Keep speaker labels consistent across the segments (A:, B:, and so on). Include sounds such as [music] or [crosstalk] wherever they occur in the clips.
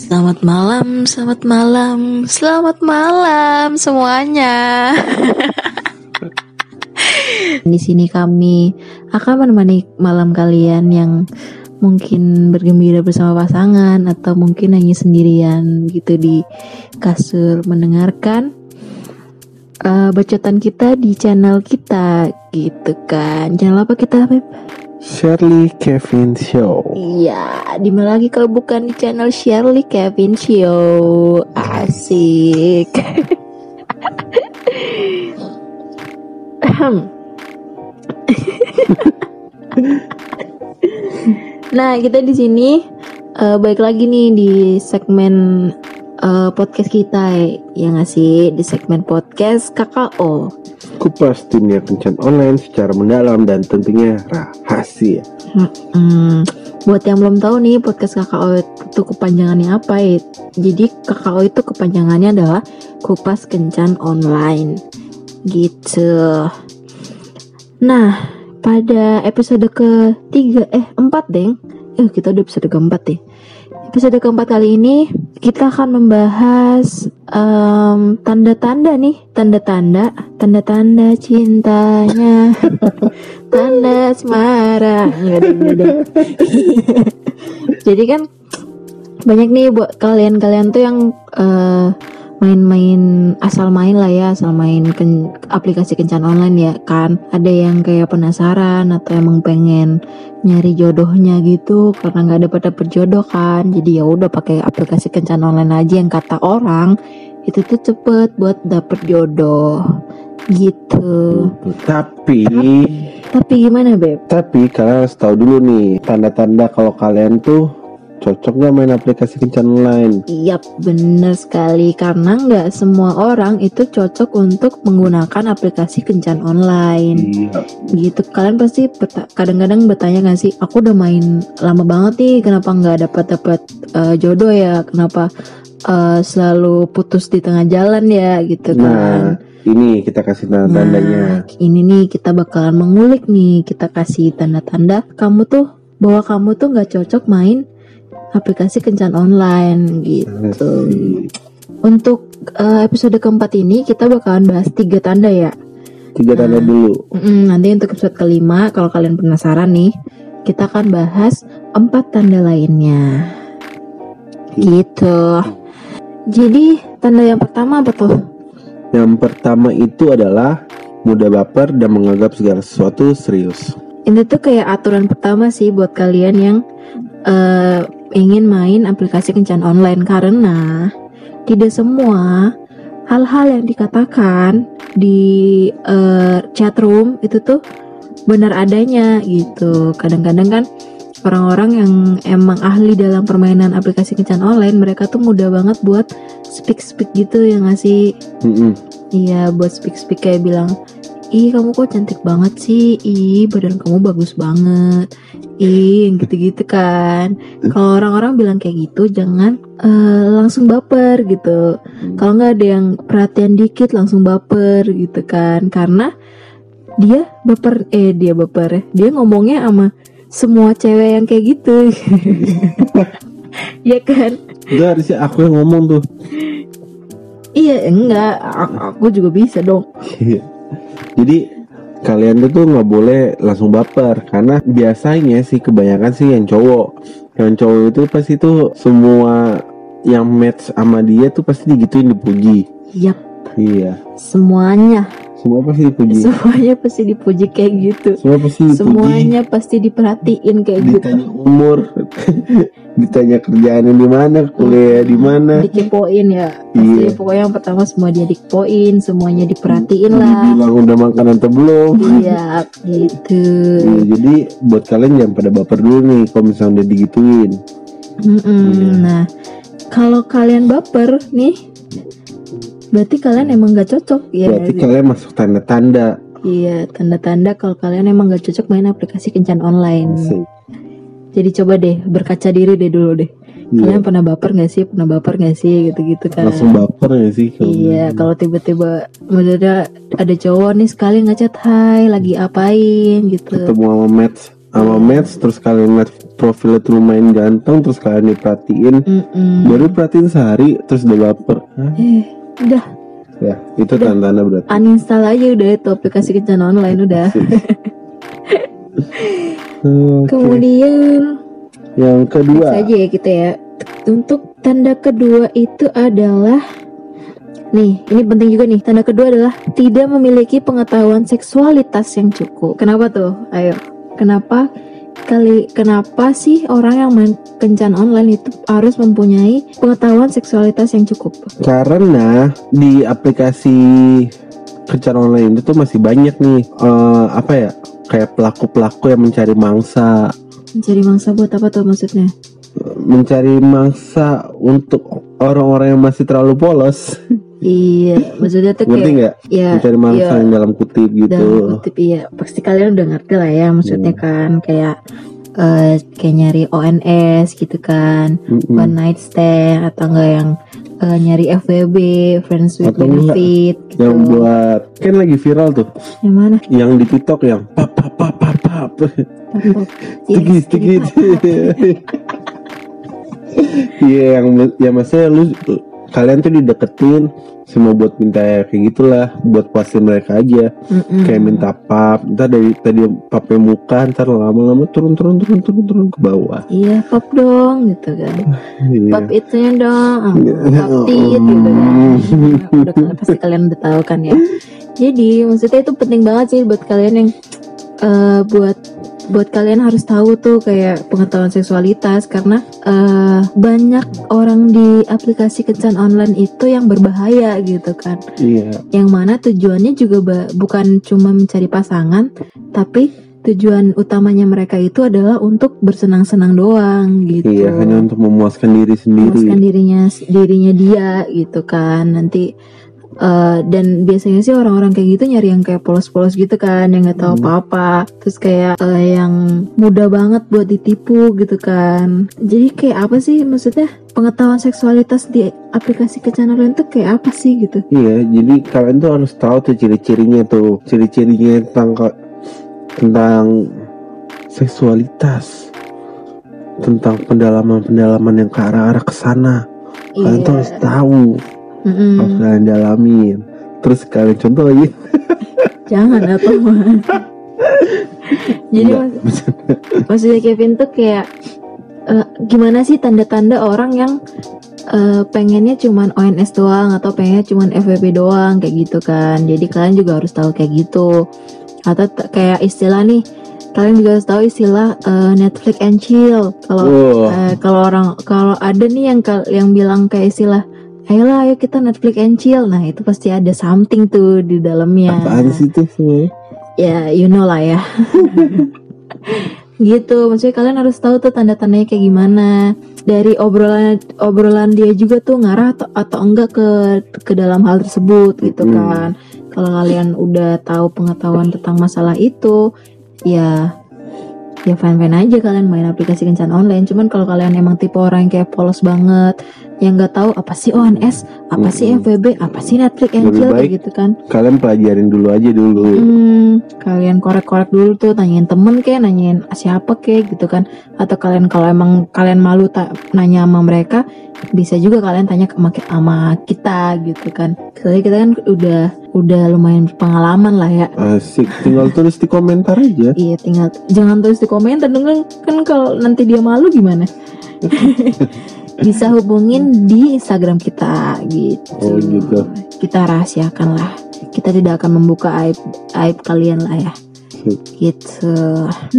A: Selamat malam, selamat malam, selamat malam semuanya. [laughs] Di sini kami akan menemani malam kalian yang mungkin bergembira bersama pasangan atau mungkin hanya sendirian gitu di kasur mendengarkan uh, bacotan kita di channel kita gitu kan. Jangan lupa kita?
B: Shirley Kevin Show.
A: Iya, di mana lagi kalau bukan di channel Shirley Kevin Show. Asik. nah, kita di sini uh, baik lagi nih di segmen uh, podcast kita ya ngasih di segmen podcast KKO.
B: Kupas dunia kencan online secara mendalam dan tentunya rahasia.
A: Hmm, buat yang belum tahu nih podcast KKO itu kepanjangannya apa ya? Jadi KKO itu kepanjangannya adalah Kupas Kencan Online. Gitu. Nah, pada episode ketiga eh empat deng, eh kita udah episode keempat deh. Episode keempat kali ini kita akan membahas tanda-tanda um, nih, tanda-tanda, tanda-tanda cintanya, [laughs] tanda semara. [laughs] Jadi kan banyak nih buat kalian-kalian tuh yang uh, main-main asal main lah ya asal main ken, aplikasi kencan online ya kan. Ada yang kayak penasaran atau emang pengen nyari jodohnya gitu karena nggak dapat dapet jodoh kan. Jadi ya udah pakai aplikasi kencan online aja yang kata orang itu tuh cepet buat dapet jodoh gitu.
B: Tapi
A: tapi gimana beb?
B: Tapi kalian harus tahu dulu nih tanda-tanda kalau kalian tuh cocok gak main aplikasi kencan online?
A: Iya bener sekali karena nggak semua orang itu cocok untuk menggunakan aplikasi kencan online. Iya. Gitu kalian pasti kadang-kadang bertanya gak sih, aku udah main lama banget nih, kenapa nggak dapat dapat uh, jodoh ya? Kenapa uh, selalu putus di tengah jalan ya? Gitu nah, kan?
B: Ini kita kasih tanda-tandanya.
A: Nah, ini nih kita bakalan mengulik nih, kita kasih tanda-tanda kamu tuh bahwa kamu tuh nggak cocok main aplikasi kencan online gitu. Untuk uh, episode keempat ini kita bakalan bahas tiga tanda ya.
B: Tiga tanda nah, dulu.
A: Mm, nanti untuk episode kelima kalau kalian penasaran nih, kita akan bahas empat tanda lainnya. Gitu. Jadi tanda yang pertama apa tuh?
B: Yang pertama itu adalah mudah baper dan menganggap segala sesuatu serius.
A: Ini tuh kayak aturan pertama sih buat kalian yang uh, ingin main aplikasi kencan online karena tidak semua hal-hal yang dikatakan di uh, chat room itu tuh benar adanya gitu. Kadang-kadang kan orang-orang yang emang ahli dalam permainan aplikasi kencan online mereka tuh mudah banget buat speak speak gitu ya ngasih mm -hmm. iya buat speak speak kayak bilang ih kamu kok cantik banget sih? Ih badan kamu bagus banget. Ih gitu-gitu kan. Kalau orang-orang bilang kayak gitu jangan uh, langsung baper gitu. Kalau nggak ada yang perhatian dikit langsung baper gitu kan. Karena dia baper eh dia baper ya. Dia ngomongnya sama semua cewek yang kayak gitu. [laughs] Ya kan?
B: Enggak sih aku yang ngomong tuh.
A: Iya enggak. Aku juga bisa dong. Iya.
B: Jadi kalian tuh nggak boleh langsung baper karena biasanya sih kebanyakan sih yang cowok yang cowok itu pasti tuh semua yang match sama dia tuh pasti digituin dipuji.
A: Yap.
B: Iya.
A: Semuanya
B: semua pasti dipuji.
A: Semuanya pasti dipuji kayak gitu.
B: Semua pasti dipuji.
A: Semuanya pasti diperhatiin kayak
B: ditanya
A: gitu.
B: Ditanya umur, [laughs] ditanya kerjaannya di mana, kuliah di mana.
A: Dikepoin ya. Pasti iya. pokoknya yang pertama semua dia dikepoin, semuanya diperhatiin lah.
B: Bilang udah makan atau belum.
A: Iya, gitu.
B: Iya, jadi buat kalian jangan pada baper dulu nih kalau misalnya udah digituin.
A: Mm -mm. Iya. Nah, kalau kalian baper nih Berarti kalian emang gak cocok
B: ya? Berarti kalian masuk tanda-tanda.
A: Iya, tanda-tanda kalau kalian emang gak cocok main aplikasi kencan online. Asik. Jadi coba deh berkaca diri deh dulu deh. Iya. Kalian pernah baper gak sih? Pernah baper gak sih? Gitu-gitu kan.
B: Langsung baper gak sih?
A: Kalo iya, kalau tiba-tiba ada ada cowok nih sekali ngechat hai, lagi apain gitu.
B: Ketemu sama match sama match terus kalian ngeliat profilnya tuh lumayan ganteng terus kalian diperhatiin
A: Mm-mm.
B: baru perhatiin sehari terus udah baper Hah?
A: eh udah
B: ya itu
A: Udah.
B: tanda-tanda berarti
A: uninstall aja udah itu aplikasi kencan online udah [laughs]
B: Oke.
A: kemudian
B: yang kedua
A: aja ya kita ya untuk tanda kedua itu adalah Nih, ini penting juga nih. Tanda kedua adalah tidak memiliki pengetahuan seksualitas yang cukup. Kenapa tuh? Ayo. Kenapa kali kenapa sih orang yang main kencan online itu harus mempunyai pengetahuan seksualitas yang cukup?
B: karena di aplikasi kencan online itu tuh masih banyak nih eh, apa ya kayak pelaku-pelaku yang mencari mangsa
A: Mencari mangsa buat apa tuh maksudnya?
B: mencari mangsa untuk orang-orang yang masih terlalu polos [laughs]
A: Iya, maksudnya tuh kayak
B: nggak
A: ya
B: mencari mangsa
A: iya.
B: yang dalam kutip gitu
A: dalam kutip iya pasti kalian udah ngerti lah ya maksudnya
B: Hmm.
A: kan kayak eh, kayak nyari ONS gitu kan
B: Mm-mm.
A: one night stand atau enggak yang eh, nyari FWB friends with
B: Atau enggak,
A: benefit gitu
B: yang buat kan lagi viral tuh
A: yang mana
B: yang di TikTok yang pap pap pap pap pap? Tigis, [laughs] tigis. [laughs] Iya yang ya maksudnya lu kalian tuh dideketin cuma buat minta ya kayak gitulah buat puasin mereka aja
A: Mm-mm.
B: kayak minta pap ntar dari tadi papnya muka ntar lama-lama turun turun turun turun turun ke bawah
A: iya pop dong gitu kan
B: iya
A: pop itunya dong
B: Iya.
A: pop tit gitu kan
B: Hmm.
A: udah pasti kalian udah tahu kan ya jadi maksudnya itu penting banget sih buat kalian yang eh, buat buat kalian harus tahu tuh kayak pengetahuan seksualitas karena eh, banyak orang di aplikasi kencan online itu yang berbahaya gitu kan.
B: Iya.
A: Yang mana tujuannya juga bukan cuma mencari pasangan tapi tujuan utamanya mereka itu adalah untuk bersenang-senang doang gitu.
B: Iya hanya untuk memuaskan diri sendiri.
A: Memuaskan dirinya dirinya dia gitu kan. Nanti eh, dan biasanya sih orang-orang kayak gitu nyari yang kayak polos-polos gitu kan yang nggak tahu
B: Hmm.
A: apa-apa. Terus kayak eh, yang mudah banget buat ditipu gitu kan. Jadi kayak apa sih? Maksudnya pengetahuan seksualitas di aplikasi kencan online tuh kayak apa sih gitu?
B: Iya, jadi kalian tuh harus tahu tuh ciri-cirinya tuh, ciri-cirinya tentang tentang seksualitas, tentang pendalaman-pendalaman yang ke arah-arah ke sana. Kalian tuh harus tahu,
A: Mm-mm.
B: harus kalian dalamin. Terus kalian contohin. [laughs]
A: jangan atau [laughs] jadi mas- maksudnya Kevin tuh kayak eh, gimana sih tanda-tanda orang yang eh, pengennya cuman ONS doang atau pengennya cuman FWB doang kayak gitu kan jadi kalian juga harus tahu kayak gitu atau kayak istilah nih kalian juga harus tahu istilah eh, Netflix and chill kalau
B: Wah,
A: eh, kalau orang kalau ada nih yang yang bilang kayak istilah Ayolah, ayo kita Netflix and chill. Nah, itu pasti ada something tuh di dalamnya
B: apaan sih tuh sebenarnya?
A: ya you know lah ya gitu maksudnya kalian harus tahu tuh tanda-tandanya kayak gimana dari obrolan obrolan dia juga tuh ngarah atau, atau enggak ke ke dalam hal tersebut gitu
B: Hmm.
A: kan kalau kalian udah tahu pengetahuan tentang masalah itu ya ya fine fine aja kalian main aplikasi kencan online cuman kalau kalian emang tipe orang yang kayak polos banget yang nggak tahu apa sih ONS apa sih
B: Mm-mm.
A: FWB apa sih Netflix and
B: Lebih baik
A: gitu kan
B: Kalian pelajarin dulu aja dulu.
A: Hmm, kalian korek-korek dulu tuh tanyain temen kayak nanyain siapa kayak gitu kan atau kalian kalau emang kalian malu tak nanya sama mereka bisa juga kalian tanya ke sama, sama kita gitu kan soalnya kita kan udah udah lumayan pengalaman lah ya
B: Asik, tinggal tulis di komentar aja. [laughs]
A: iya tinggal jangan tulis di komentar dong kan, kan kalau nanti dia malu gimana [laughs] bisa hubungin di Instagram kita gitu.
B: Oh, gitu.
A: kita rahasiakan lah kita tidak akan membuka aib aib kalian lah ya. Gitu.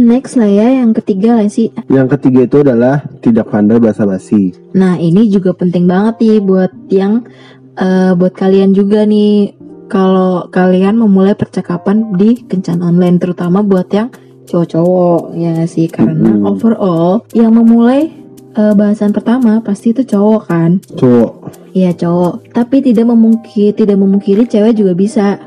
A: Next lah ya yang ketiga lah sih.
B: Yang ketiga itu adalah tidak pandai basa-basi.
A: nah ini juga penting banget nih buat yang eh, buat kalian juga nih. Kalau kalian memulai percakapan di kencan online terutama buat yang cowok-cowok ya sih? Karena
B: Mm-mm.
A: overall yang memulai eh, bahasan pertama pasti itu cowok kan
B: Cowok.
A: Iya cowok, tapi tidak memungkiri tidak memungkiri cewek juga bisa.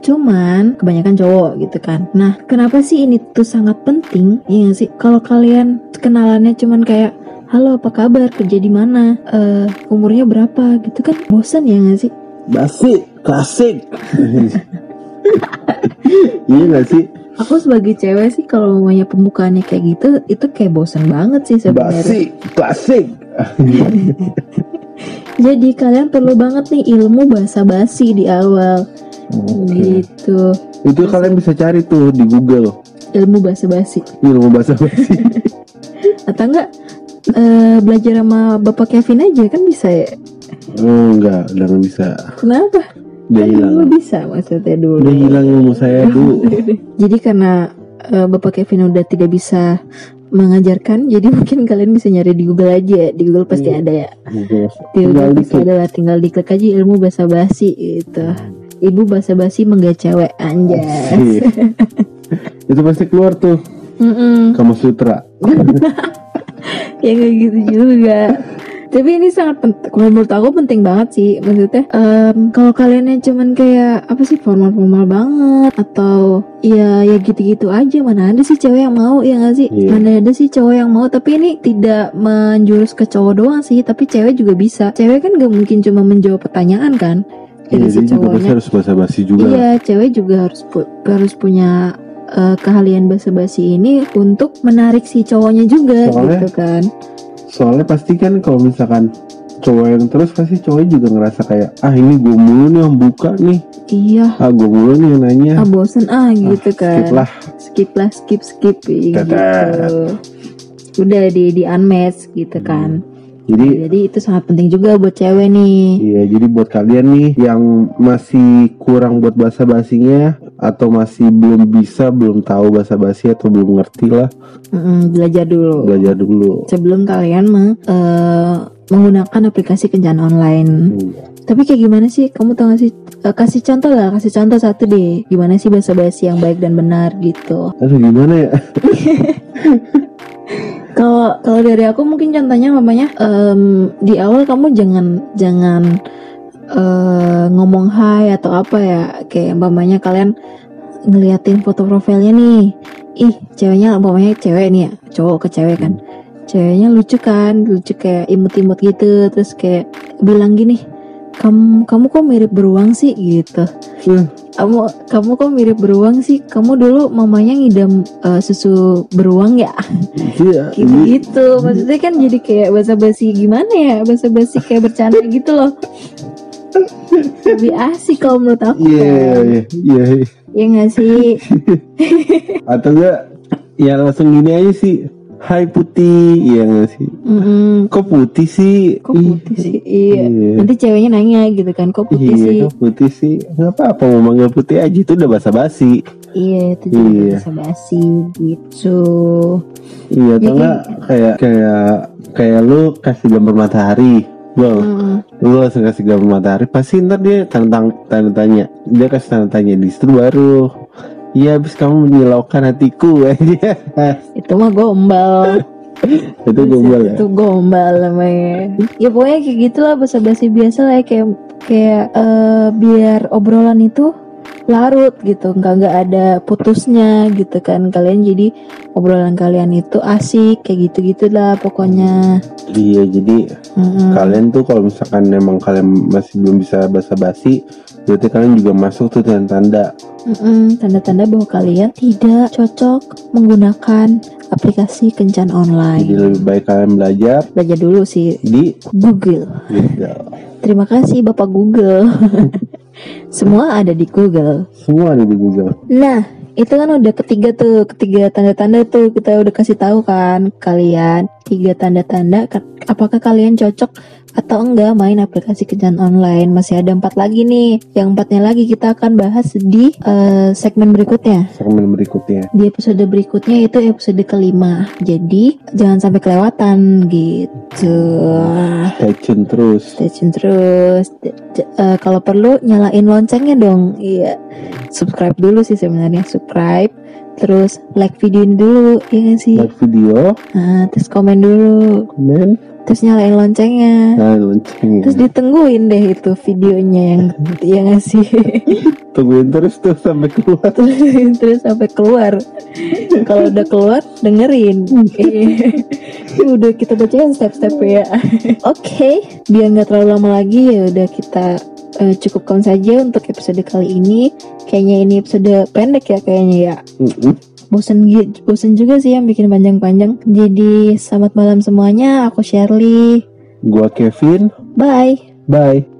A: Cuman kebanyakan cowok gitu kan. Nah, kenapa sih ini tuh sangat penting? Iya nggak sih? Kalau kalian kenalannya cuman kayak Halo, apa kabar? Kerja di mana? Eh, umurnya berapa? Gitu kan bosan ya nggak sih?
B: Basi, klasik. [laughs] iya gak sih?
A: Aku sebagai cewek sih kalau mamanya pembukaannya kayak gitu itu kayak bosen banget sih sebenarnya.
B: Basi, klasik. [laughs]
A: Jadi kalian perlu banget nih ilmu bahasa basi di awal. Gitu.
B: Itu kalian bisa cari tuh di Google
A: Ilmu bahasa basi.
B: ilmu bahasa basi. [laughs]
A: Atau enggak eh, belajar sama Bapak Kevin aja kan bisa ya?
B: oh enggak, udah nggak bisa.
A: Kenapa?
B: Udah hilang.
A: dulu bisa maksudnya dulu.
B: Udah hilang ilmu saya dulu. [laughs]
A: Jadi karena eh, Bapak Kevin udah tidak bisa mengajarkan, jadi [laughs] mungkin kalian bisa nyari di Google aja. Di Google pasti
B: Iya.
A: ada ya.
B: Google.
A: Di Google
B: Tinggal
A: pasti ada lah. Tinggal diklik aja ilmu bahasa basi gitu. Ibu bahasa basi menggait cewek anjas. [laughs]
B: Itu pasti keluar tuh
A: Mm-mm.
B: Kama Sutra.
A: ya nggak gitu juga tapi ini sangat penting kalau menurut aku penting banget sih maksudnya em, kalau kaliannya cuman kayak apa sih formal-formal banget atau ya ya gitu-gitu aja mana ada sih cewek yang mau ya nggak sih
B: Iya.
A: mana ada sih cowok yang mau tapi ini tidak menjurus ke cowok doang sih tapi cewek juga bisa cewek kan gak mungkin cuma menjawab pertanyaan kan
B: Iya,
A: si
B: dia juga pasti
A: cowoknya
B: harus basa-basi juga.
A: Iya, cewek juga harus pu- harus punya eh, keahlian basa-basi ini untuk menarik si cowoknya juga
B: Soalnya-
A: gitu kan.
B: Soalnya pasti kan kalau misalkan cowok yang terus pasti cowoknya juga ngerasa kayak ah ini gue mulu nih yang buka nih
A: Iya,
B: ah gue mulu nih yang nanya
A: ah bosen ah gitu kan.
B: skip lah
A: Skip lah, skip skip gitu. Udah di di unmatch gitu kan.
B: jadi
A: Jadi itu sangat penting juga buat cewek nih.
B: Iya, jadi buat kalian nih yang masih kurang buat bahasa basinya atau masih belum bisa, belum tahu bahasa basi atau belum ngerti lah,
A: Mm-mm, belajar dulu.
B: belajar dulu.
A: Sebelum kalian meng- eh, menggunakan aplikasi kencan online.
B: Iya.
A: Tapi kayak gimana sih? Kamu tau gak sih? Eh, kasih contoh lah, kasih contoh satu deh. Gimana sih bahasa basi yang baik dan benar gitu.
B: Aduh gimana ya? [laughs]
A: Kalau kalau dari aku mungkin contohnya mamanya em, di awal kamu jangan jangan eh, ngomong hai atau apa ya kayak mamanya kalian ngeliatin foto profilnya nih. Ih, ceweknya mamanya cewek nih ya, cowok ke cewek kan. Ceweknya lucu kan, lucu kayak imut-imut gitu, terus kayak bilang gini, kamu kamu kok mirip beruang sih gitu.
B: Hmm.
A: Kamu kamu kok mirip beruang sih? Kamu dulu mamanya ngidam eh, susu beruang ya?
B: Iya. [laughs]
A: gitu gitu maksudnya kan jadi kayak bahasa basi gimana ya bahasa basi kayak bercanda gitu loh lebih asik kalau menurut aku
B: Iya,
A: kan
B: iya, iya, iya.
A: ya nggak sih [laughs]
B: Atau enggak? Ya langsung gini aja sih. Hai putih, iya nggak sih?
A: Mm-mm.
B: Kok putih sih?
A: kok putih sih iya
B: Iya.
A: nanti ceweknya nanya gitu kan kok putih
B: Iya,
A: sih
B: kok putih sih. Nggak apa-apa mau manggil putih aja itu udah basa basi.
A: iya itu juga
B: Iya.
A: bahasa basi gitu
B: Iya, atau
A: Jadi-
B: enggak kayak kayak kayak lu kasih gambar matahari. Bang,
A: Mm-mm.
B: lu langsung kasih gambar matahari pasti ntar dia tanda, tanda tanya. Dia kasih tanda tanya di situ baru Iya habis kamu menyilaukan hatiku. Aja [laughs]
A: itu mah gombal. [laughs]
B: Itu gombal ya?
A: Itu gombal namanya. Ya pokoknya kayak gitulah bahasa basi biasa lah ya. Kayak kayak eh, biar obrolan itu larut gitu. Nggak nggak ada putusnya gitu kan. Kalian jadi obrolan kalian itu asik kayak gitu gitulah pokoknya.
B: Iya jadi
A: Mm-mm.
B: kalian tuh kalau misalkan emang kalian masih belum bisa basa basi berarti kalian juga masuk tuh tanda-tanda.
A: Mm-mm, tanda-tanda bahwa kalian tidak cocok menggunakan aplikasi kencan
B: jadi
A: online
B: lebih baik kalian belajar
A: belajar dulu sih
B: di
A: Google.
B: Gitu.
A: terima kasih Bapak Google [laughs] semua ada di Google.
B: Semua ada di Google.
A: Nah, itu kan udah ketiga tuh, ketiga tanda-tanda tuh. Kita udah kasih tahu kan kalian tiga tanda-tanda apakah kalian cocok atau enggak main aplikasi kencan online. Masih ada empat lagi nih. Yang empatnya lagi kita akan bahas di eh, segmen berikutnya.
B: segmen berikutnya
A: Di episode berikutnya itu episode kelima. Jadi jangan sampai kelewatan gitu.
B: stay tune terus
A: Stay tune terus. Eh, kalau perlu nyalain loncengnya dong. Iya. Subscribe dulu sih sebenarnya. Subscribe. Terus like video ini dulu, ya nggak sih?
B: like video
A: Nah, terus komen dulu.
B: komen
A: Terus nyalain loncengnya.
B: nah lonceng
A: Terus ditungguin deh itu videonya yang [laughs] ya nggak sih? [laughs]
B: tungguin terus tuh sampai keluar
A: terus, terus sampai keluar. Kalau udah keluar, dengerin. [laughs] Iya. udah kita bacain step-step ya. Oke, biar nggak terlalu lama lagi ya udah kita eh, cukupkan saja untuk episode kali ini. kayaknya ini episode pendek ya kayaknya ya. Bosen gi- bosen juga sih yang bikin panjang-panjang. Jadi selamat malam semuanya. Aku Shirley.
B: Gua Kevin,
A: Bye.
B: bye.